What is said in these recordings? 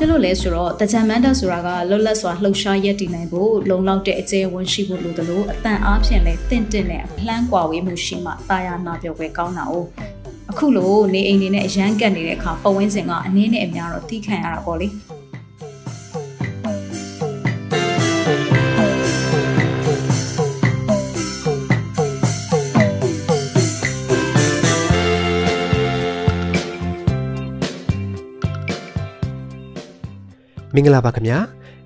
ဖြစ်လို့လဲဆိုတော့တကြံမန်တက်ဆိုတာကလွတ်လပ်စွာလှုပ်ရှားရက်တည်နိုင်ဖို့လုံလောက်တဲ့အကျဲဝန်ရှိဖို့လိုတယ်လို့အတန်အားဖြင့်လဲတင့်တင့်နဲ့အလှမ်းကွာဝေးမှုရှိမှတာယာနာပြောပွဲကောင်းတာ哦အခုလိုနေအိမ်နေနဲ့အရန်ကတ်နေတဲ့အခါပဝင်းစင်ကအနည်းနဲ့အများတော့တီးခံရတာပေါ့လေ မင်္ဂလာပါခင်ဗျာ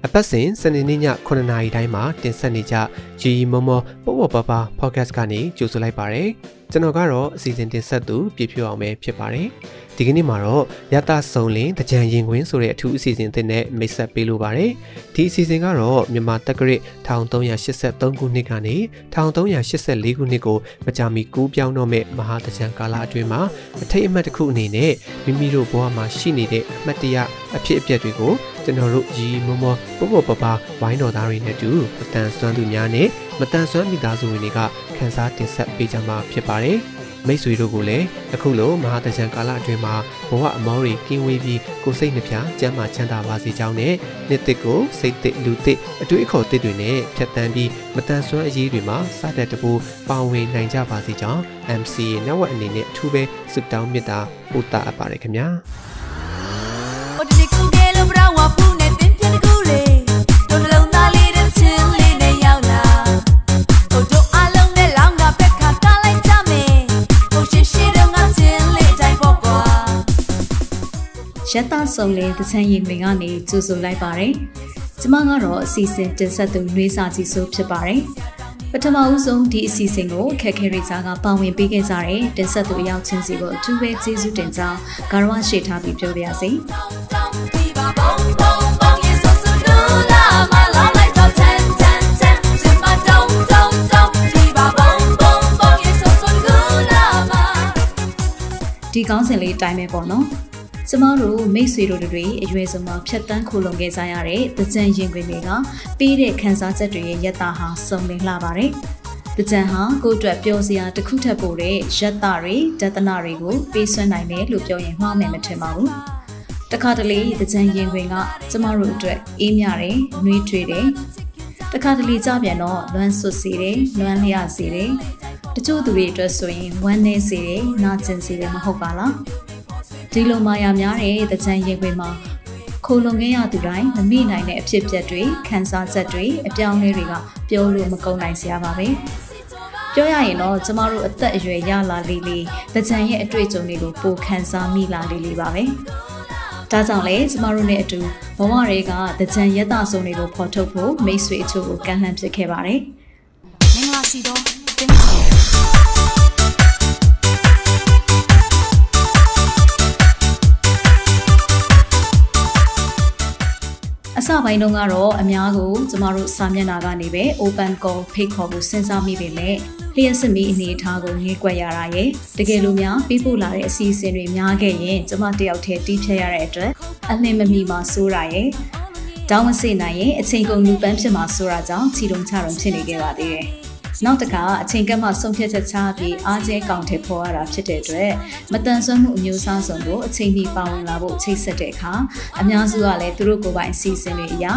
အပတ်စဉ်စနေနေ့ည9:00နာရီတိုင်းမှာတင်ဆက်နေကြရီရီမောမောပေါ့ပေါ့ပါပါ podcast ကနေကြိုဆိုလိုက်ပါရစေကျွန်တော်ကတော့အစီအစဉ်တင်ဆက်သူပြည့်ပြည့်အောင်ပဲဖြစ်ပါတယ်ဒီကနေ့မှာတော့ရတဆုံလင်တကြံရင်ခွင်းဆိုတဲ့အထူးအစီအစဉ်သစ်နဲ့မိတ်ဆက်ပေးလိုပါတယ်ဒီအစီအစဉ်ကတော့မြန်မာတက္ကရာ1383ခုနှစ်ကနေ1384ခုနှစ်ကိုမကြာမီကူးပြောင်းတော့မဲ့မဟာတကြံကာလအတွင်းမှာအထိတ်အမှတ်တစ်ခုအနေနဲ့မိမိတို့ဘဝမှာရှိနေတဲ့အမှတ်တရအဖြစ်အပျက်တွေကိုကျွန်တော်တို့ရီမောမောပေါပေါပပဝိုင်းတော်သားတွေနဲ့တူမတန်ဆွမ်းသူများနဲ့မတန်ဆွမ်းမိသားစုဝင်တွေကခန်းစားတင်ဆက်ပေးကြမှာဖြစ်ပါတယ် မိတ်ဆွေတို့ကိုလည်းအခုလိုမဟာတကြံကာလအတွင်းမှာဘဝအမောတွေကင်းဝေးပြီးကိုယ်စိတ်နှပြကျမ်းမာချမ်းသာပါစေကြောင်းနဲ့နှစ်သက်ကိုစိတ်သက်လူသက်အတွေ့အခေါ်သက်တွေနဲ့ဖြတ်တန်းပြီးမတန်ဆွမ်းအရေးတွေမှာစတဲ့တပူပါဝင်နိုင်ကြပါစေကြောင်း MCA Network အနေနဲ့အထူးပဲဆုတောင်းမေတ္တာပို့တာအပ်ပါတယ်ခင်ဗျာ ရက်သားစုံလင်တချမ်းရင်တွေကနေကြိုဆိုလိုက်ပါတယ်။ကျမကတော့အစီအစဉ်တင်ဆက်သူနှွေးစာကြီးဆိုဖြစ်ပါတယ်။ပထမဦးဆုံးဒီအစီအစဉ်ကိုခက်ခဲရိစာကပါဝင်ပေးခဲ့ကြတဲ့တင်ဆက်သူအရောက်ချင်းစီကိုအထူးပဲကျေးဇူးတင်ကြောင်းဂါရဝရှိထားပြီးပြောပါရစေ။ဒီကောင်းစဉ်လေးတိုင်းပဲပေါ့နော်။ ကျမတို့မိတ်ဆွေတို့တွေအရွယ်စုံမှာဖြတ်တန်းခိုလုံခဲ့ကြရတဲ့တကြံရင်ခွင်တွေကပေးတဲ့ခန်းစားချက်တွေရဲ့ယက်တာဟာစုံလင်လှပါတယ်။တကြံဟာကိုယ့်အတွက်ပျော်စရာတစ်ခုထပ်ပို့တဲ့ရက်တာတွေဒသနာတွေကိုပေးစွမ်းနိုင်တယ်လို့ပြောရင်မှားမယ်မထင်ပါဘူး။တခါတလေတကြံရင်ခွင်ကကျမတို့အတွက်အေးမြတယ်၊နှွေးထွေးတယ်။တခါတလေကြပြန်တော့လွမ်းဆွစေတယ်၊လွမ်းလျစေတယ်။တချို့သူတွေအတွက်ဆိုရင်ဝမ်းနည်းစေတယ်၊နာကျင်စေတယ်မဟုတ်ပါလား။ ဒီလိုမာယာများတဲ့တကြံရင်ခွင်မှာခိုလုံခဲ့ရသူတိုင်းမမိနိုင်တဲ့အဖြစ်အပျက်တွေခံစားချက်တွေအပြောင်းလဲတွေကပြောလို့မကုန်နိုင်စရာပါပဲပြောရရင်တော့ကျမတို့အသက်အရွယ်ရလာလေးလေးတကြံရဲ့အတွေ့အကြုံတွေကိုပိုခံစားမိလာလေးလေးပါပဲဒါကြောင့်လေကျမတို့နဲ့အတူဘဝတွေကတကြံရက်တာဆုံးတွေကိုဖော်ထုတ်ဖို့မိတ်ဆွေအချို့ကိုကန့်လန့်ဖြစ်ခဲ့ပါတယ်မင်္ဂလာရှိသောတင်းချေ အစပိုင်းတုန်းကတော့အများကိုကျမတို့စာမျက်နှာကနေပဲ open call ဖိတ်ခေါ်ဖို့စဉ်းစားမိပေမဲ့လျှက်စစ်မီအနေအထားကိုငေးကွက်ရတာရဲ့တကယ်လို့များပြီးပို့လာတဲ့အစီအစဉ်တွေများခဲ့ရင်ကျမတယောက်တည်းတီးဖြတ်ရတဲ့အတွက်အလင်းမမီမှာစိုးရရဲ့တောင်းမစေနိုင်ရင်အချိန်ကုန်လူပန်းဖြစ်မှာစိုးရကြောင်းချီတုံချရုံဖြစ်နေခဲ့ပါသေးတယ် နောက်တကအချိန်ကမှဆုံးဖြတ်ချက်ချပြီးအားကျဲကောင်ထဲပေါ်ရတာဖြစ်တဲ့အတွက်မတန်ဆွမ်းမှုအမျိုးအစားစုံကိုအချိန်ကြီးပါဝင်လာဖို့ချိတ်ဆက်တဲ့အခါအများစုကလည်းသူတို့ကိုယ်ပိုင်အစီအစဉ်တွေအရာ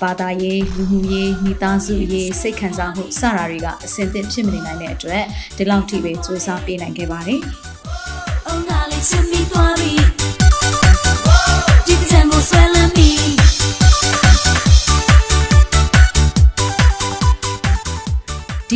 ဘာသာရေးလူမှုရေးမိသားစုရေးစိတ်ခံစားမှုစတာတွေကအဆင်သင့်ဖြစ်မနေနိုင်တဲ့အတွက်ဒီလောက်ထိပဲစူးစမ်းပေးနိုင်ခဲ့ပါတယ်။အုံးလာလေးချင်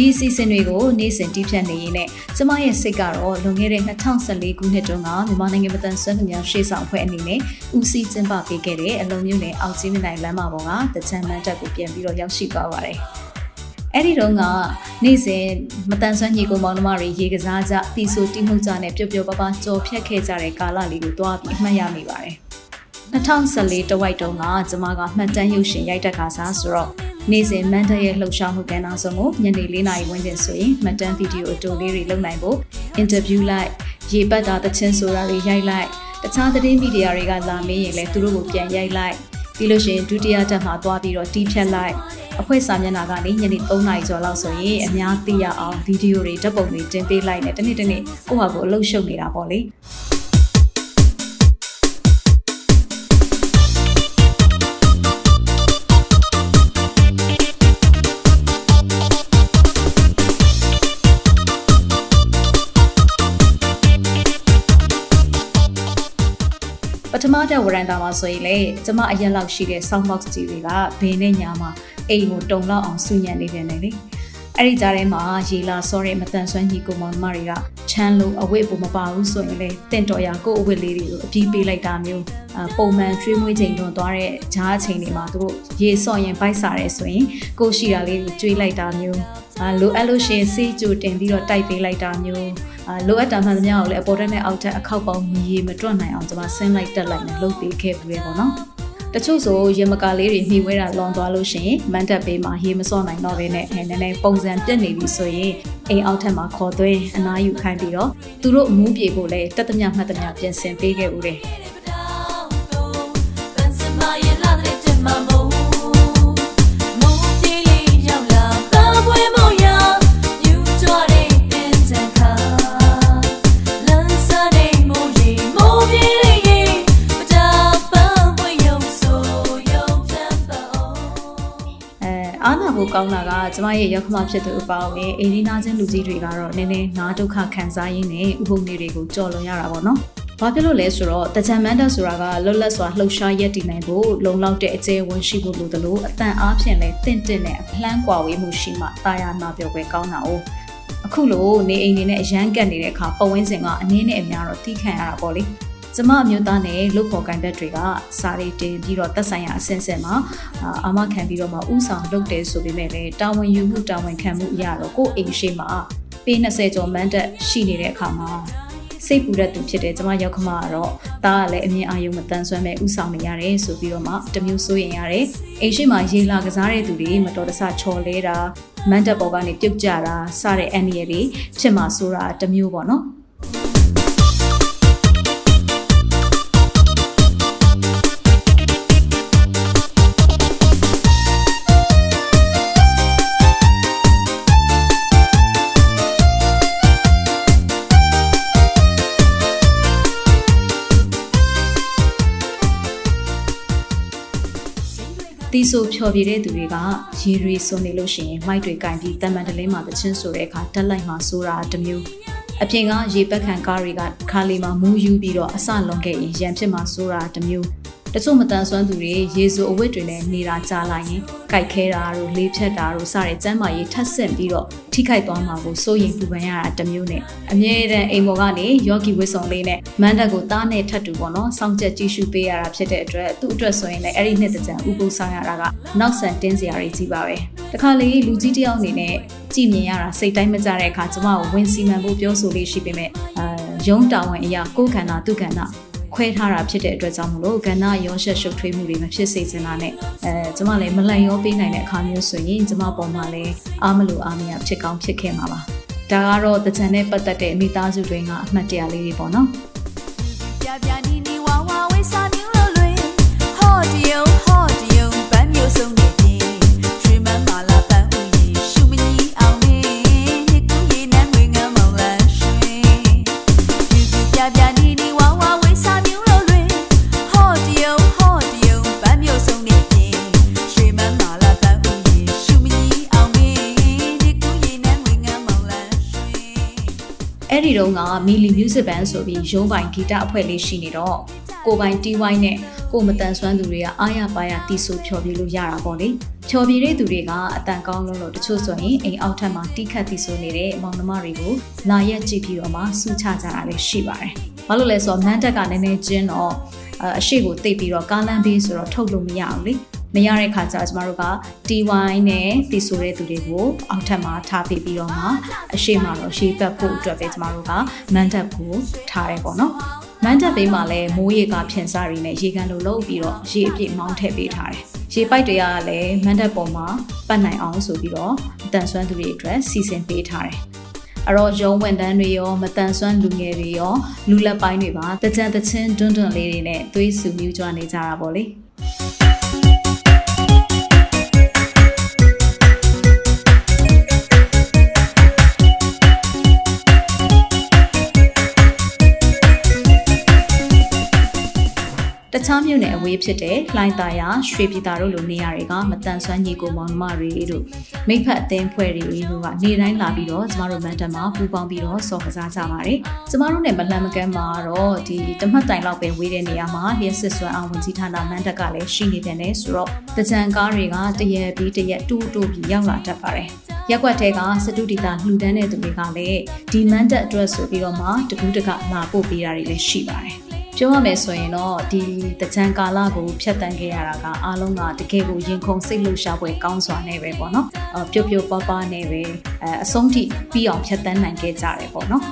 ဒီအစီအစဉ်တွေကိုနေ့စဉ်တီးဖြတ်နေရင်းနဲ့ကျမရဲ့စိတ်ကတော့လွန်ခဲ့တဲ့2014ခုနှစ်တုန်းကမြန်မာနိုင်ငံမတန်ဆွမ်းသူများရှေ့ဆောင်ဖွဲ့အနေနဲ့ဦးစီးကျင်းပပေးခဲ့တဲ့အလုံးမျိုးနဲ့အောက်ကြီးမြနိုင်လမ်းမပေါ်ကတချမ်းမန်းတက်ကိုပြန်ပြီးတော့ရောက်ရှိသွားပါတယ်။အဲ့ဒီတော့ကနေ့စဉ်မတန်ဆွမ်းညီကိုမောင်နှမတွေရေကစားကြတီဆိုတိမှုကြနဲ့ပျော်ပျော်ပါးပါးကြော်ဖြတ်ခဲ့ကြတဲ့ကာလလေးကိုတွားပြီးအမှတ်ရမိပါတယ်။2014တဝိုက်တုန်းကကျမကမှတ်တမ်းရုပ်ရှင်ရိုက်တက်ခါစားဆိုတော့ နေ့စဉ်မန်တရဲ့လှုပ်ရှားမှုကဏ္ဍဆုံးကိုညနေ၄နာရီဝန်းကျင်ဆိုရင်မှတ်တမ်းဗီဒီယိုအတူလေးတွေလုပ်နိုင်ဖို့အင်တာဗျူးလိုက်ရေပတ်တာတချင်းဆိုတာတွေရိုက်လိုက်တခြားသတင်းမီဒီယာတွေကလာမေးရင်လည်းသူတို့ကိုပြန်ရိုက်လိုက်ပြီးလို့ရှိရင်ဒုတိယတက်မှာသွားပြီးတော့တီးဖြတ်လိုက်အဖွဲ့စာမျက်နှာကနေညနေ3နာရီကျော်လောက်ဆိုရင်အများသိရအောင်ဗီဒီယိုတွေဓာတ်ပုံတွေတင်ပေးလိုက်နဲ့တနေ့တနေ့ကိုယ့်ဟာကိုယ်အလုပ်ရှုပ်နေတာပေါ့လေ တဲ့ဝရန်တာမှာဆိုရင်လေကျမအရက်လောက်ရှိတဲ့ sound box ကြီးတွေကဘင်းနဲ့ညာမှာအိမ်ကိုတုံလောက်အောင်ဆူညံနေပြန်တယ်လေအဲ့ဒီကြားထဲမှာရေလာစောတဲ့မတန်ဆွမ်းကြီးကိုမောင်မတွေကချမ်းလို့အဝတ်ပုံမပါဘူးဆိုရင်လေတင့်တော်ရကိုအဝတ်လေးတွေကိုအပြီးပေးလိုက်တာမျိုးပုံမှန်ကျွေးမွေးချိန်တွန်သွားတဲ့ဂျားချိန်တွေမှာသူတို့ရေစော့ရင်ပိုက်စားရဲဆိုရင်ကိုရှိတာလေးကိုကျွေးလိုက်တာမျိုး လိုအပ်လို့ရှိရင်စေးကြိုတင်ပြီးတော့တိုက်ပေးလိုက်တာမျိုးလိုအပ်တာမှန်သမျှကိုလည်းအပေါ်တက်နဲ့အောက်တက်အခောက်ပေါင်းမီမတွတ်နိုင်အောင်ကျွန်မဆင်းလိုက်တက်လိုက်နဲ့လုပ်ပေးခဲ့ပြီးရပေါ့နော်တချို့ဆိုရေမကာလေးတွေနှီးဝဲတာလွန်သွားလို့ရှိရင်မန်တက်ပေးမှာရေမစော့နိုင်တော့ဘဲနဲ့နည်းနည်းပုံစံပြက်နေပြီဆိုရင်အိမ်အောက်ထက်မှာခေါ်သွင်းအနားယူခိုင်းပြီးတော့သူတို့အမှုပြေဖို့လဲတက်သမျှမှတ်သမျှပြင်ဆင်ပေးခဲ့ဦးတယ် ဖို့ကောင်းတာကကျမရဲ့ရောက်ခမဖြစ်သူအပေါင်းနဲ့အိမ်ဒီနာချင်းလူကြီးတွေကတော့နည်းနည်းနားဒုက္ခခံစားရင်းနဲ့ဥပုံတွေကိုကြော်လွန်ရတာပေါ့နော်။ဘာဖြစ်လို့လဲဆိုတော့တကြံမန်တက်ဆိုတာကလွတ်လပ်စွာလှုပ်ရှားရည်တည်နိုင်ဖို့လုံလောက်တဲ့အကျဲဝန်ရှိဖို့လိုသလိုအတန်အားဖြင့်လည်းတင့်တင့်နဲ့အလှမ်းကွာဝေးမှုရှိမှတာယာနာပြောပွဲကောင်းတာ哦။အခုလိုနေအိမ်နေနဲ့အရန်ကတ်နေတဲ့အခါပဝင်းစင်ကအနည်းနဲ့အများတော့တီးခံရတာပေါ့လေ။ ကျမအမျိုးသားနဲ့လုတ်ဖော်ကန်ဘက်တွေကစာရီတင်ပြီးတော့တက်ဆိုင်ရာအဆင့်ဆင့်မှာအာမခံပြီးတော့မှဥဆောင်လုပ်တယ်ဆိုပေမဲ့လည်းတာဝန်ယူမှုတာဝန်ခံမှုအရတော့ကိုယ်အိမ်ရှိမှာပေး20ကျော်မန်းတက်ရှိနေတဲ့အခါမှာစိတ်ပူတဲ့သူဖြစ်တဲ့ကျမရောက်ခမကတော့တားကလည်းအမြင်အာရုံမတန်ဆွမ်းမဲ့ဥဆောင်နေရတယ်ဆိုပြီးတော့မှတမျိုးစိုးရင်ရတယ်အိမ်ရှိမှာရေလာကစားတဲ့သူတွေမတော်တဆချော်လဲတာမန်တက်ပေါ်ကနေပြုတ်ကြတာစတဲ့အန်ရီတွေဖြစ်မှာဆိုတာတမျိုးပေါ့နော် တီဆိုဖြော်ပြတဲ့သူတွေကရေတွေစုံနေလို့ရှိရင်မိုက်တွေကင်ပြီးတမန်တလင်းမှာတချင်းဆိုတဲ့အခါတက်လိုက်မှဆိုတာတမျိုးအပြင်ကရေပက်ခံကားတွေကခါလီမှာမူးယူပြီးတော့အဆလွန်ခဲ့ရင်ရံဖြစ်မှဆိုတာတမျိုး တချို့မတန်ဆွမ်းသူတွေရေစုအဝတ်တွေနဲ့နေတာကြားလိုက်ရင်ကြိုက်ခဲတာတို့လေးဖြတ်တာတို့စတဲ့ကျမ်းမာရေးထပ်ဆင့်ပြီးတော့ထိခိုက်သွားမှာကိုစိုးရင်ပူပန်ရတာတမျိုးနဲ့အမြဲတမ်းအိမ်ပေါ်ကနေယောဂီဝစ်ဆောင်လေးနဲ့မန်တက်ကိုတားနဲ့ထပ်တူပေါ့နော်စောင့်ကြက်ကြည့်ရှုပေးရတာဖြစ်တဲ့အတွက်သူ့အတွက်ဆိုရင်လည်းအဲ့ဒီနှစ်တကြံဥပုသ်ဆောင်ရတာကနောက်ဆန်တင်းစရာတွေကြီးပါပဲတခါလေလူကြီးတယောက်အနေနဲ့ကြည်မြင်ရတာစိတ်တိုင်းမကြတဲ့အခါကျမကိုဝင်စီမံဖို့ပြောဆိုလေးရှိပေမဲ့အာရုံးတာဝန်အရာကိုယ်ခန္ဓာသူ့ခန္ဓာ ခွဲထားတာဖြစ်တဲ့အတွက်ကြောင့်မလို့ကဏ္ဍရောရှက်ရှုပ်ထွေးမှုတွေမဖြစ်စေချင်တာနဲ့အဲကျမလည်းမလန့်ရောပေးနိုင်တဲ့အခါမျိုးဆိုရင်ကျမပေါ်မှာလည်းအားမလို့အားမရဖြစ်ကောင်းဖြစ်ခဲ့မှာပါဒါကတော့တကြံနဲ့ပတ်သက်တဲ့မိသားစုတွေကအမှတ်တရလေးတွေပေါ့နော်ပြပြနီနီဝါဝါဝေးစာမျိုးလို့လွင်ဟော့ဒီယုံဟော့ဒီယုံဗမ်းမျိုးစုံနေ အဲ့ဒီတော့ကမီလီ music band ဆိုပြီးရုံးပိုင်ဂီတအဖွဲ့လေးရှိနေတော့ကိုပိုင် TY နဲ့ကိုမတန်ဆွမ်းသူတွေကအားရပါရတီးဆိုဖြော်ပြလို့ရတာပေါ့လေဖြော်ပြတဲ့သူတွေကအတန်ကောင်းလို့လို့တချို့ဆိုရင်အိမ်အောက်ထပ်မှာတီးခတ်တီးဆိုနေတဲ့မောင်နှမတွေကိုလာရက်ကြည့်ပြီးတော့မှစူချကြတာလည်းရှိပါတယ်ဘာလို့လဲဆိုတော့မန်တက်ကနည်းနည်းကျင်းတော့အရှိကိုတိတ်ပြီးတော့ကားလမ်းဘေးဆိုတော့ထုတ်လို့မရအောင်လေ မရတဲ့ခါကျတော့ကျမတို့က TY နဲ့တီဆိုတဲ့သူတွေကိုအောက်ထပ်မှာထားပေးပြီးတော့မှအရှိမတော့ရှေးပတ်ဖို့အတွက်ပဲကျမတို့ကမန်တက်ကိုထားရဲပေါ့နော်မန်တက်ဘေးမှာလည်းမိုးရေကဖြန်စားရင်းနဲ့ရေကန်လိုလုပ်ပြီးတော့ရေအပြည့်မောင်းထည့်ပေးထားတယ်ရေပိုက်တွေကလည်းမန်တက်ပေါ်မှာပတ်နိုင်အောင်ဆိုပြီးတော့တန်ဆွမ်းသူတွေအတွက်စီစဉ်ပေးထားတယ်အတော့ရုံးဝန်တန်းတွေရောမတန်ဆွမ်းလူငယ်တွေရောလူလက်ပိုင်းတွေပါတကြံတချင်းတွန်းတွန်းလေးတွေနဲ့သွေးဆူမြူးကြွနေကြတာပေါ့လေ တခြားးမြို့နယ်အဝေးဖြစ်တဲ့လှိုင်းသာယာရွှေပြည်သာတို့လိုနေရာတွေကမတန်ဆွမ်းညီကိုမောင်နှမတွေတို့မိဖက်အသင်းဖွဲ့တွေတို့ကနေတိုင်းလာပြီးတော့ကျမတို့မန်တက်မှာပူပေါင်းပြီးတော့စော်ကစားကြပါတယ်။ကျမတို့နဲ့မလှမ်းမကမ်းမှာတော့ဒီတမတ်တိုင်လောက်ပဲဝေးတဲ့နေရာမှာလျှက်စစ်စွမ်းအောင်ဝင်ကြီးဌာနမန်တက်ကလည်းရှိနေပြန်တယ်ဆိုတော့တကြံကားတွေကတရက်ပြီးတရက်တူတူပြီးရောက်လာတတ်ပါတယ်။ရက်ွက်တဲကစတုဒီတာလှူဒန်းတဲ့သူတွေကလည်းဒီမန်တက်အတွက်ဆိုပြီးတော့မှတကူးတကလာပို့ပေးတာတွေလည်းရှိပါတယ်။ ပြောရမယ်ဆိုရင်တော့ဒီတကြံကာလကိုဖျက်တမ်းခဲ့ရတာကအားလုံးကတကယ်ကိုရင်ခုန်စိတ်လှုပ်ရှားပွဲကောင်းစွာနဲ့ပဲပေါ့နော်အပျော်ပျော်ပါးပါးနဲ့ပဲအဲအဆုံးထိပြီးအောင်ဖျက်တမ်းနိုင်ခဲ့ကြတယ်ပေါ့နော်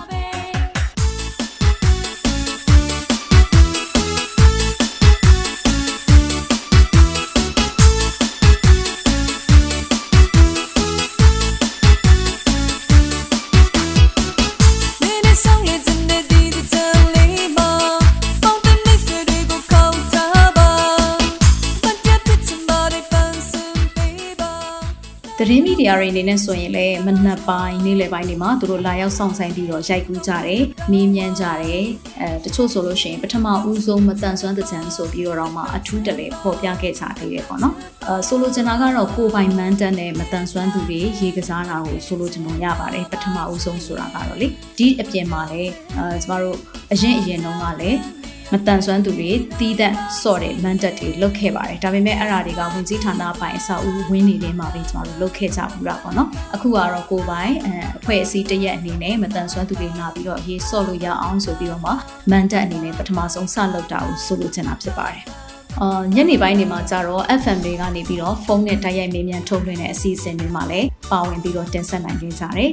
သတင်းမီဒီယာတွေအနေနဲ့ဆိုရင်လည်းမနက်ပိုင်းနေ့လယ်ပိုင်းတွေမှာသူတို့လာရောက်ဆောင်ဆိုင်ပြီးတော့ရိုက်ကူးကြတယ်။မေးမြန်းကြတယ်။အဲတချို့ဆိုလို့ရှိရင်ပထမဦးဆုံးမတန်ဆွမ်းတဲ့ချန်ဆိုပြီးတော့မှအထူးတလဲပေါ်ပြခဲ့ကြသေးတယ်ပေါ့နော်။အဲဆိုလိုချင်တာကတော့ကိုပိုင်မန်းတန်နဲ့မတန်ဆွမ်းသူတွေရေကစားတာကိုဆိုလိုချင်ပုံရပါတယ်ပထမဦးဆုံးဆိုတာကတော့လေဒီအပြင်မှာလည်းအဲကျမတို့အရင်အရင်တုန်းကလည်း မတန်ဆွမ်းသူတွေတီးတဲ့စော့တဲ့မန်တက်တွေလုတ်ခဲ့ပါတယ်ဒါပေမဲ့အဲ့ဒါတွေကဝင်ကြီးဌာနပိုင်းအဆောက်အဦဝင်းနေတဲ့မှာပဲကျွန်တော်တို့လုတ်ခဲ့ကြဘူးလားပေါ့နော်အခုကတော့ကိုပိုင်အဖွဲ့အစည်းတရက်အနေနဲ့မတန်ဆွမ်းသူတွေလာပြီးတော့ရေးစော့လို့ရအောင်ဆိုပြီးတော့မှမန်တက်အနေနဲ့ပထမဆုံးစလုတ်တာကိုဆိုလိုချင်တာဖြစ်ပါတယ်အာညနေပိုင်းတွေမှာကျတော့ FM တွေကနေပြီးတော့ဖုန်းနဲ့တိုက်ရိုက်မေးမြန်းထုတ်လွှင့်တဲ့အစီအစဉ်တွေမှာလည်းပါဝင်ပြီးတော့တင်ဆက်နိုင်ကြတယ်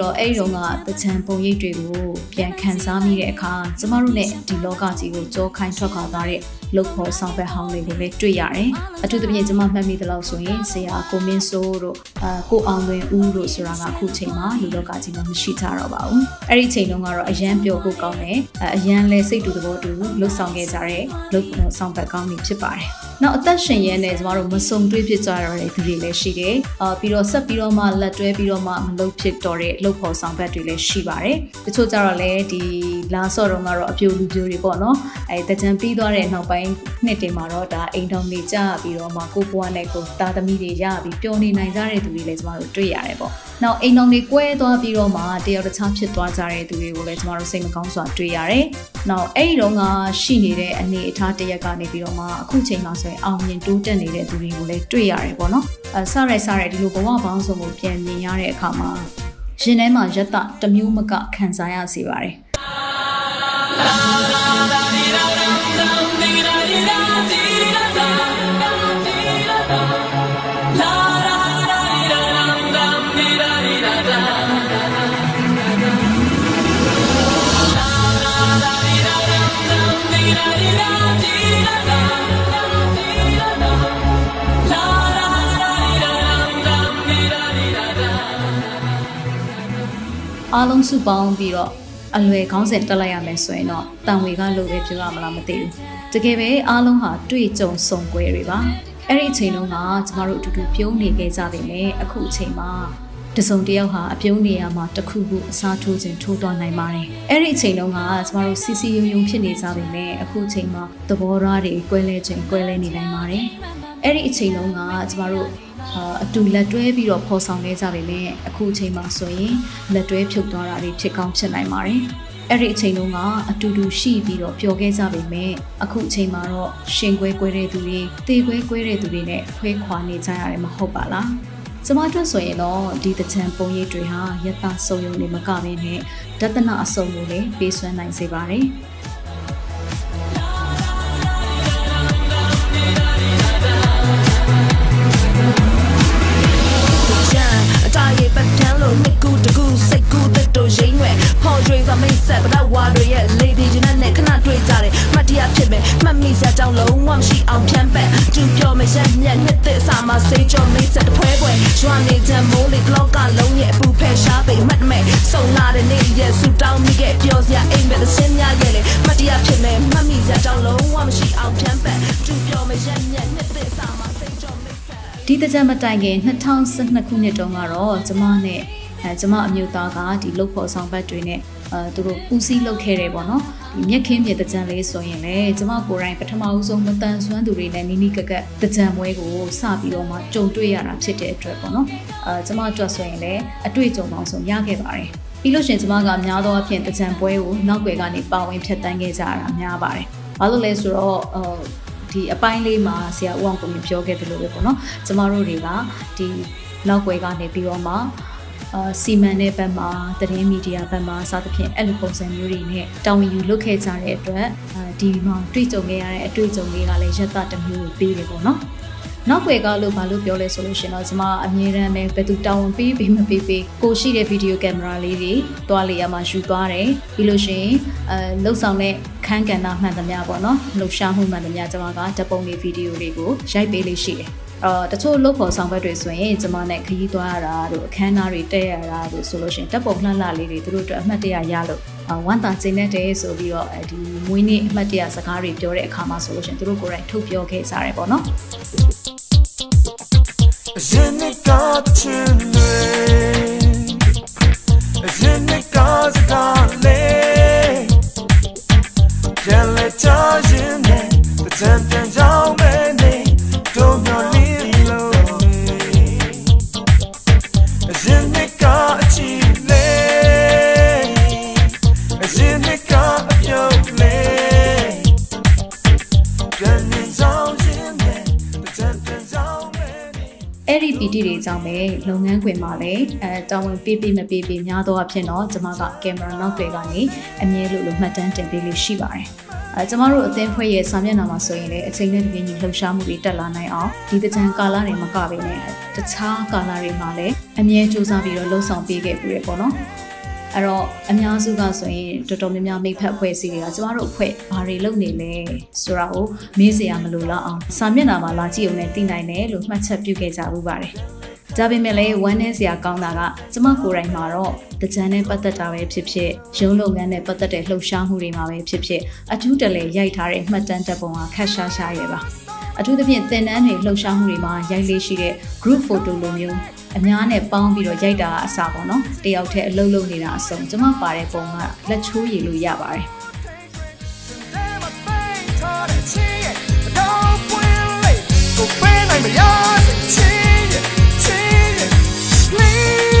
တော့အဲ့ဒီတော့ကတချံပုံရိပ်တွေကိုပြန်ခန်းစားမိတဲ့အခါကျမတို့နဲ့ဒီလောကကြီးကိုကြောခိုင်းထွက်ခွာသွားတဲ့လုတ်ဖို့ဆောင်ဘက်ဟောင်းတွေကိုလည်းတွေ့ရတယ်။အထူးသဖြင့်ကျမမှတ်မိသလောက်ဆိုရင်ဆရာကိုမင်းစိုးတို့အာကိုအောင်လွင်ဦးတို့ဆိုတာကအခုချိန်မှာလူလောကကြီးမှာမရှိကြတော့ပါဘူး။အဲ့ဒီချိန်တုန်းကတော့အရန်ပျော်ဖို့ကောင်းတယ်။အရန်လဲစိတ်တူသဘောတူလှုပ်ဆောင်ခဲ့ကြတဲ့လုတ်ဖို့ဆောင်ဘက်ကောင်းတွေဖြစ်ပါတယ်။နောက်အသက်ရှင်ရဲနဲ့ကျမတို့မစုံတွေ့ဖြစ်ကြရတဲ့သူတွေလည်းရှိတယ်။အာပြီးတော့ဆက်ပြီးတော့မှလက်တွဲပြီးတော့မှမလုပ်ဖြစ်တော့တဲ့လုပ်ဖို့ဆောင်ဘက်တွေလည်းရှိပါတယ်။တချို့ကြတော့လည်းဒီလာဆော့တော့ကတော့အပြိုလူပြိုတွေပေါ့နော်။အဲတကြံပြီးသွားတဲ့နောက်ပိုင်းနှစ်တင်မှာတော့ဒါအိမ်တော်နေကြပြီးတော့မှကိုပွားနဲ့ကိုသားသမီးတွေရပြီးပျော်နေနိုင်ကြတဲ့သူတွေလည်းကျမတို့တွေ့ရတယ်ပေါ့။နောက်အိမ်တော်တွေကွဲသွားပြီးတော့မှတယောက်တစ်ခြားဖြစ်သွားကြတဲ့သူတွေကိုလည်းကျမတို့စိတ်မကောင်းစွာတွေ့ရတယ်။နောက်အဲ့ဒီတော့ကရှိနေတဲ့အနေအထားတရက်ကနေပြီးတော့မှအခုချိန်မှာဆိုရင်အောင်မြင်တိုးတက်နေတဲ့သူတွေကိုလည်းတွေ့ရတယ်ပေါ့နော်။အဲစရဲစရဲဒီလိုဘဝပေါင်းစုံကိုပြန်မြင်ရတဲ့အခါမှာ ရင်ထဲမှာယက်တတမျိုးမကခံစားရစေပါတယ် အားလုံးစုပေါင်းပြီးတော့အလွယ်ခေါင်းစဉ်တက်လိုက်ရမယ်ဆိုရင်တော့တန်ဝေကလိုပဲပြောရမလားမသိဘူးတကယ်ပဲအားလုံးဟာတွေ့ကြုံဆုံ꿰တွေပါအဲ့ဒီအချိန်တုန်းကကျမတို့အတူတူပြုံးနေခဲ့ကြပေမဲ့အခုအချိန်မှာတစုံတယောက်ဟာအပြုံးနေရမှာတခုခုအစားထိုးခြင်းထိုးသွားနိုင်ပါတယ်အဲ့ဒီအချိန်တုန်းကကျမတို့စီစီယုံယုံဖြစ်နေကြပေမဲ့အခုအချိန်မှာသဘောထားတွေ꿰လဲခြင်း꿰လဲနေနိုင်ပါတယ်အဲ့ဒီအချိန်တုန်းကကျမတို့ အတူလက်တွဲပြီးတော့ဖော်ဆောင်ခဲ့ကြပေမဲ့အခုအချိန်မှာဆိုရင်လက်တွဲဖြုတ်သွားတာတွေဖြစ်ကောင်းဖြစ်နိုင်ပါတယ်။အဲ့ဒီအချိန်တုန်းကအတူတူရှိပြီးတော့ပျော်ခဲ့ကြပေမဲ့အခုအချိန်မှာတော့ရှင်ကွဲကွဲတဲ့သူတွေတေကွဲကွဲတဲ့သူတွေနဲ့ခွဲခွာနေကြရတယ်မဟုတ်ပါလား။ကျမတို့ဆိုရင်တော့ဒီတချံပုံရိပ်တွေဟာယတဆုံယုံနေမကဘဲနဲ့ဒသနာအစုံကိုလည်းပေးစွမ်းနိုင်စေပါတယ်။ မှတ်မိစရာကြောင့်လုံးဝမရှိအောင်ဖြန့်ပက်သူပြောမရက်မြက်နှစ်သက်စာမှာစေးကြောမိတ်ဆက်တပွဲပွဲရွာနေချမ်းမိုးလေးဘလော့ကလုံးရဲ့အပူဖဲရှားပိတ်မှတ်မဲ့ဆုံလာတဲ့နေ့ရဲ့ဆူတောင်းမိခဲ့ပြောစရာအိမ်မဲ့သင်းများရဲ့လေမတရားဖြစ်နေမှတ်မိစရာကြောင့်လုံးဝမရှိအောင်ဖြန့်ပက်သူပြောမရက်မြက်နှစ်သက်စာမှာစေးကြောမိတ်ဆက်ဒီတကြမတိုင်ခင်2012ခုနှစ်တုန်းကတော့ကျမနဲ့အဲကျမအမျိုးသားကဒီလှုပ်ဖော်ဆောင်ဘက်တွေနဲ့အဲသူတို့ပူစီလှုပ်ခဲ့တယ်ပေါ့နော်။ မြက်ခင်းမြေတကြံလေးဆိုရင်လေကျမကိုယ်တိုင်ပထမဦးဆုံးမတန်ဆွမ်းသူတွေနဲ့နီးနီးကက်ကက်တကြံပွဲကိုစပြီးတော့မှကြုံတွေ့ရတာဖြစ်တဲ့အတွက်ပေါ့နော်အဲကျမအတွက်ဆိုရင်လည်းအတွေ့အကြုံပေါင်းစုံရခဲ့ပါတယ်ပြီးလို့ရှိရင်ကျမကအများသောအားဖြင့်တကြံပွဲကိုနောက်ွယ်ကနေပါဝင်ဖြတ်တန်းခဲ့ကြရတာများပါတယ်ဘာလို့လဲဆိုတော့ဒီအပိုင်းလေးမှာဆရာဦးအောင်ကိုမြပြောခဲ့တယ်လို့ပဲပေါ့နော်ကျမတို့တွေကဒီနောက်ွယ်ကနေပြီးတော့မှ အာစီမံတဲ့ဘက်မှာသတင်းမီဒီယာဘက်မှာစသဖြင့်အဲ့လိုပုံစံမျိုးတွေနဲ့တာဝန်ယူလုပ်ခဲ့ကြတဲ့အတွက်ဒီမှာတွေ့ကြုံခဲ့ရတဲ့အတွေ့အကြုံလေးကလည်းရက်တတစ်မျိုးပေးတယ်ပေါ့နော်နောက်ွယ်ကလို့ဘာလို့ပြောလဲဆိုလို့ရှင်တော့ကျွန်မအမြဲတမ်းပဲဘယ်သူတာဝန်ပေးပေးမပေးပေးကိုရှိတဲ့ဗီဒီယိုကင်မရာလေးတွေတွားလေးရမှာယူသွားတယ်ပြီးလို့ရှိရင်အဲလှုပ်ဆောင်တဲ့ခန်းကဏ္ဍမှန်သမျှပေါ့နော်လှုပ်ရှားမှုမှန်သမျှကျွန်မကဓပုံလေးဗီဒီယိုတွေကိုရိုက်ပေးလေးရှိတယ် အော်တချို့လုပ်ဖို့ဆောင်ဘက်တွေဆိုရင်ကျွန်မနဲ့ခရီးသွားရတာတို့အခမ်းအနားတွေတက်ရတာတို့ဆိုလို့ရှိရင်တပ်ပုံလှလှလေးတွေသူတို့အတွက်အမှတ်တရရလို့ဝမ်းသာကျင်းတဲ့ဆိုပြီးတော့ဒီမွေးနေ့အမှတ်တရစကားတွေပြောတဲ့အခါမှာဆိုလို့ရှိရင်သူတို့ကိုယ်တိုင်ထုတ်ပြောခဲ့ကြတယ်ပေါ့နော်ရင်နဲ့ကချင်နေရင်နဲ့ကစကားလေကျန်လက်ချရင်နဲ့တန်တန်ကြောင်း အဲ့ဒီ PT တွေကြောင့်ပဲလုပ်ငန်းခွင်မှာလည်းအဲတာဝန်ပေးပေးမပေးပေးများသောအဖြစ်တော့ကျွန်မကကင်မရာနောက်တွေကနေအမြဲလို့လို့မှတ်တမ်းတင်ပေးလို့ရှိပါတယ်အဲကျမတို့အသင်းဖွဲ့ရဲ့စာမျက်နှာမှာဆိုရင်လည်းအချိန်နဲ့တပြေးညီလှုပ်ရှားမှုတွေတက်လာနိုင်အောင်ဒီတကြံကာလတွေမကဘဲနဲ့တခြားကာလတွေမှာလည်းအမြဲစူးစမ်းပြီးတော့လှုပ်ဆောင်ပေးခဲ့ပြီးရပေါ့နော် အဲ့တော့အများစုကဆိုရင်တော်တော်များများမိဖက်အဖွဲ့အစည်းတွေကကျမတို့အဖွဲ့ဘာတွေလုပ်နေလဲဆိုတာကိုမေးစရာမလိုတော့အောင်စာမျက်နှာမှာလာကြည့်ုံနဲ့သိနိုင်တယ်လို့မှတ်ချက်ပြုခဲ့ကြဘူးပါတယ်ဒါပေမဲ့လည်းဝမ်းနည်းစရာကောင်းတာကကျမကိုယ်တိုင်မှာတော့တကြံနဲ့ပတ်သက်တာပဲဖြစ်ဖြစ်ရုံးလုပ်ငန်းနဲ့ပတ်သက်တဲ့လှုပ်ရှားမှုတွေမှာပဲဖြစ်ဖြစ်အထူးတလဲရိုက်ထားတဲ့မှတ်တမ်းတပ်ပုံကခက်ရှားရှားရဲ့ပါအထူးသဖြင့်သင်တန်းတွေလှုပ်ရှားမှုတွေမှာရိုက်လေးရှိတဲ့ group photo လိုမျိုး အများနဲ့ပေါင်းပြီးတော့ရိုက်တာအစားပေါ့နော်တယောက်တည်းအလုပ်လုပ်နေတာအစုံကျမပါတဲ့ပုံကလက်ချိုးရည်လို့ရပါတယ်ကိုပေးနိုင်မရချီအခု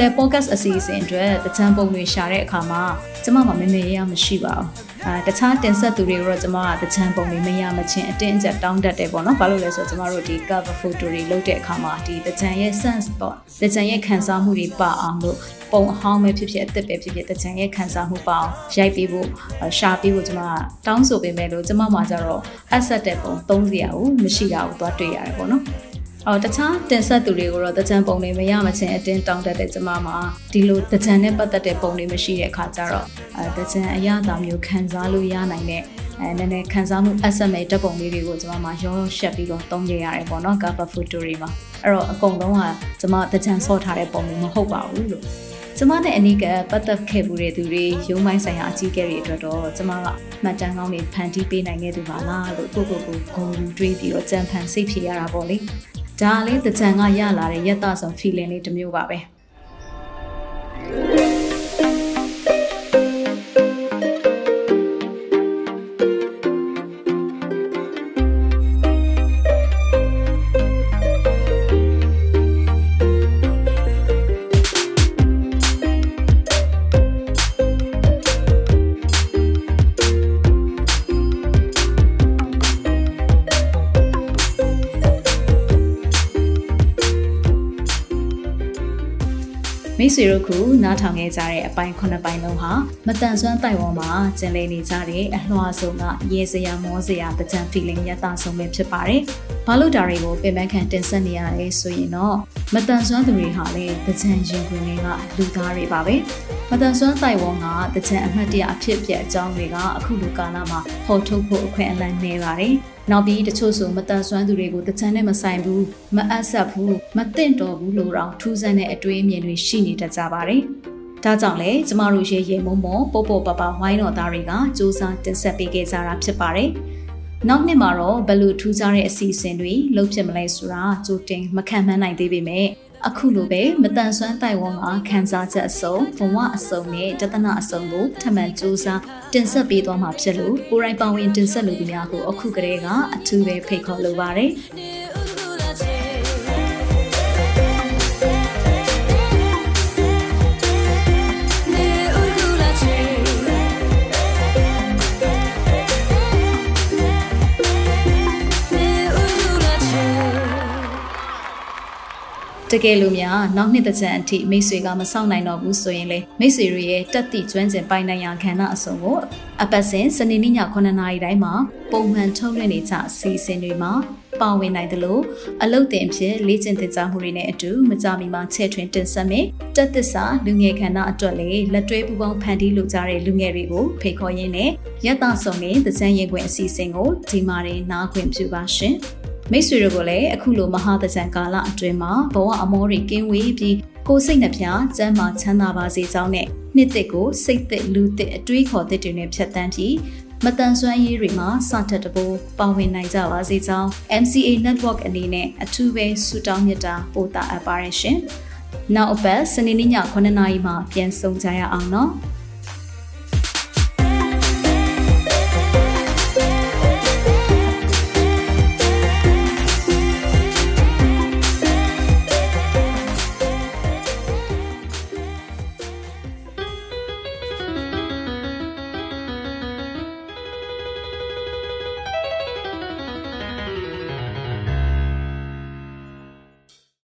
လဲ podcast အစီအစဉ်အတွက်တချမ်းပုံတွေရှာတဲ့အခါမှာကျမမှမမေရမရှိပါဘူးအာတခြားတင်ဆက်သူတွေတော့ကျမကတချမ်းပုံတွေမရမချင်းအတင်းအကျပ်တောင်းတတ်တယ်ပေါ့နော်ဘာလို့လဲဆိုတော့ကျမတို့ဒီ cover photo တွေလုပ်တဲ့အခါမှာဒီတချမ်းရဲ့ sense ပေါ့တချမ်းရဲ့ခံစားမှုတွေပါအောင်လို့ပုံအဟောင်းပဲဖြစ်ဖြစ်အသက်ပဲဖြစ်ဖြစ်တချမ်းရဲ့ခံစားမှုပါအောင်ရိုက်ပေးဖို့ရှာပေးဖို့ကျမကတောင်းဆိုပေးမယ်လို့ကျမမှကျတော့ asset တဲ့ပုံသုံးစရာကိုမရှိတာကိုသွားတွေ့ရတယ်ပေါ့နော် အော်တခြားတင်ဆက်သူတွေကိုတော့တကြံပုံတွေမရမချင်းအတင်းတောင်းတတဲ့ကျမမှာဒီလိုတကြံနဲ့ပတ်သက်တဲ့ပုံတွေမရှိတဲ့အခါကျတော့အဲတကြံအရသာမျိုးခံစားလို့ရနိုင်တဲ့အဲနည်းနည်းခံစားမှု SMA ဓာတ်ပုံလေးတွေကိုကျွန်မမှာရောရှက်ပြီးတော့သုံးကြရတယ်ပေါ့နော် cover photo တွေမှာအဲ့တော့အကုန်လုံးကကျွန်မတကြံဆော့ထားတဲ့ပုံတွေမဟုတ်ပါဘူးလို့ကျမနဲ့အနီးကပတ်သက်ခဲ့မှုတဲ့သူတွေရုံးပိုင်းဆိုင်ရာအကြီးအကဲတွေအတွက်တော့ကျမကမှတ်တမ်းကောင်းတွေဖန်တီးပေးနိုင်ခဲ့သူပါလားလို့ကိုကိုကိုဂုဏ်ယူတွေးပြီးတော့ကြံဖန်စိတ်ဖြေရတာပေါ့လေ ဒါလေးတကြံကရလာတဲ့ရက်သားဆုံး feeling လေးတစ်မျိုးပါပဲ။ တ်ဆွေတို့ခုနားထောင်ခဲ့ကြတဲ့အပိုင်း9ပိုင်းလုံးဟာမတန်ဆွမ်းတိုက်ဝန်းမှာကျင်လည်နေကြတဲ့အလွှာဆုံးကရေစရာမောစရာတကြံ feeling ရတာဆုံးပဲဖြစ်ပါတယ်။ဘာလို့ဒါတွေကိုပင်ပန်းခံတင်ဆက်နေရလဲဆိုရင်တော့မတန်ဆွမ်းသူတွေဟာလည်းတကြံရင်ခွင်တွေကလူသားတွေပါပဲ။ မတန်ဆွမ်းတိုက်ဝန်းကတကြံအမှတ်တရအဖြစ်အပျက်အကြောင်းတွေကအခုလိုကာလမှာပေါ်ထုတ်ဖို့အခွင့်အလမ်းနေပါတယ်။တနောက်ပြီးတချို့ဆိုမတန်ဆွမ်းသူတွေကိုတချမ်းနဲ့မဆိုင်ဘူးမအပ်ဆက်ဘူးမသင့်တော်ဘူးလို့တော့ထူးဆန်းတဲ့အတွေးအမြင်တွေရှိနေတတ်ကြပါတယ်။ဒါကြောင့်လေကျမတို့ရဲ့ရေမုံမောပေါ့ပေါ့ပပဝိုင်းတော်သားတွေကစူးစမ်းတင်ဆက်ပေးခဲ့ကြတာဖြစ်ပါတယ်။နောက်နှစ်မှာတော့ဘယ်လိုထူးခြားတဲ့အစီအစဉ်တွေလုပ်ဖြစ်မလဲဆိုတာကြိုတင်မခံမှန်းနိုင်သေးပေမဲ့ အခုလိုပဲမတန်ဆွမ်းတိုင်ဝမ်မှာခန်းစားချက်အစုံဘဝအစုံနဲ့တသနာအစုံကိုထမှန်စူးစမ်းတင်ဆက်ပေးသွားမှာဖြစ်လို့ကိုရိုင်းပါဝင်တင်ဆက်လူသူများကိုအခုကတည်းကအထူးပဲဖိတ်ခေါ်လိုပါတယ် တကယ်လို့များနောက်နှစ်တစ်ချက်အထိမိတ်ဆွေကမဆောင်နိုင်တော့ဘူးဆိုရင်လေမိတ်ဆွေတွေရဲ့တက်တိကျွမ်းကျင်ပိုင်နိုင်ရာခန္ဓာအစုံကိုအပတ်စဉ်စနေနေ့ည9:00နာရီတိုင်းမှာပုံမှန်ထုတ်လွှင့်နေကြအစီအစဉ်တွေမှာပါဝင်နိုင်တယ်လို့အလုတ်တင်ဖြစ်လေ့ကျင့်သင်ကြားမှုတွေနဲ့အတူမကြမီမှာချဲ့ထွင်တင်ဆက်မယ်တက်သစ္စာလူငယ်ခန္ဓာအတွက်လေလက်တွဲပူပေါင်းဖန်တီးလုပ်ကြတဲ့လူငယ်တွေကိုဖိတ်ခေါ်ရင်းနဲ့ရက်တာဆောင်တဲ့သစံရင်ခွင်အစီအစဉ်ကိုဒီမှာနားခွင့်ပြုပါရှင်။ မိတ်ဆွေတို့ကိုလည်းအခုလိုမဟာသကြံကာလအတွင်းမှာဘဝအမောတွေကင်းဝေးပြီးကိုယ်စိတ်နှပြကျမ်းမာချမ်းသာပါစေကြောင်းနဲ့နှစ်သက်ကိုစိတ်သက်လူသက်အတွေးခေါ်သက်တွေနဲ့ဖြတ်တန်းပြီးမတန်ဆွမ်းရေးတွေမှာစထက်တပိုးပါဝင်နိုင်ကြပါစေကြောင်း MCA Network အနေနဲ့အထူးပဲဆုတောင်းမြတ်တာပို့တာအပ်ပါရရှင်။နောက်အပတ်စနေနေ့ည9:00နာရီမှာပြန်ဆုံကြရအောင်နော်။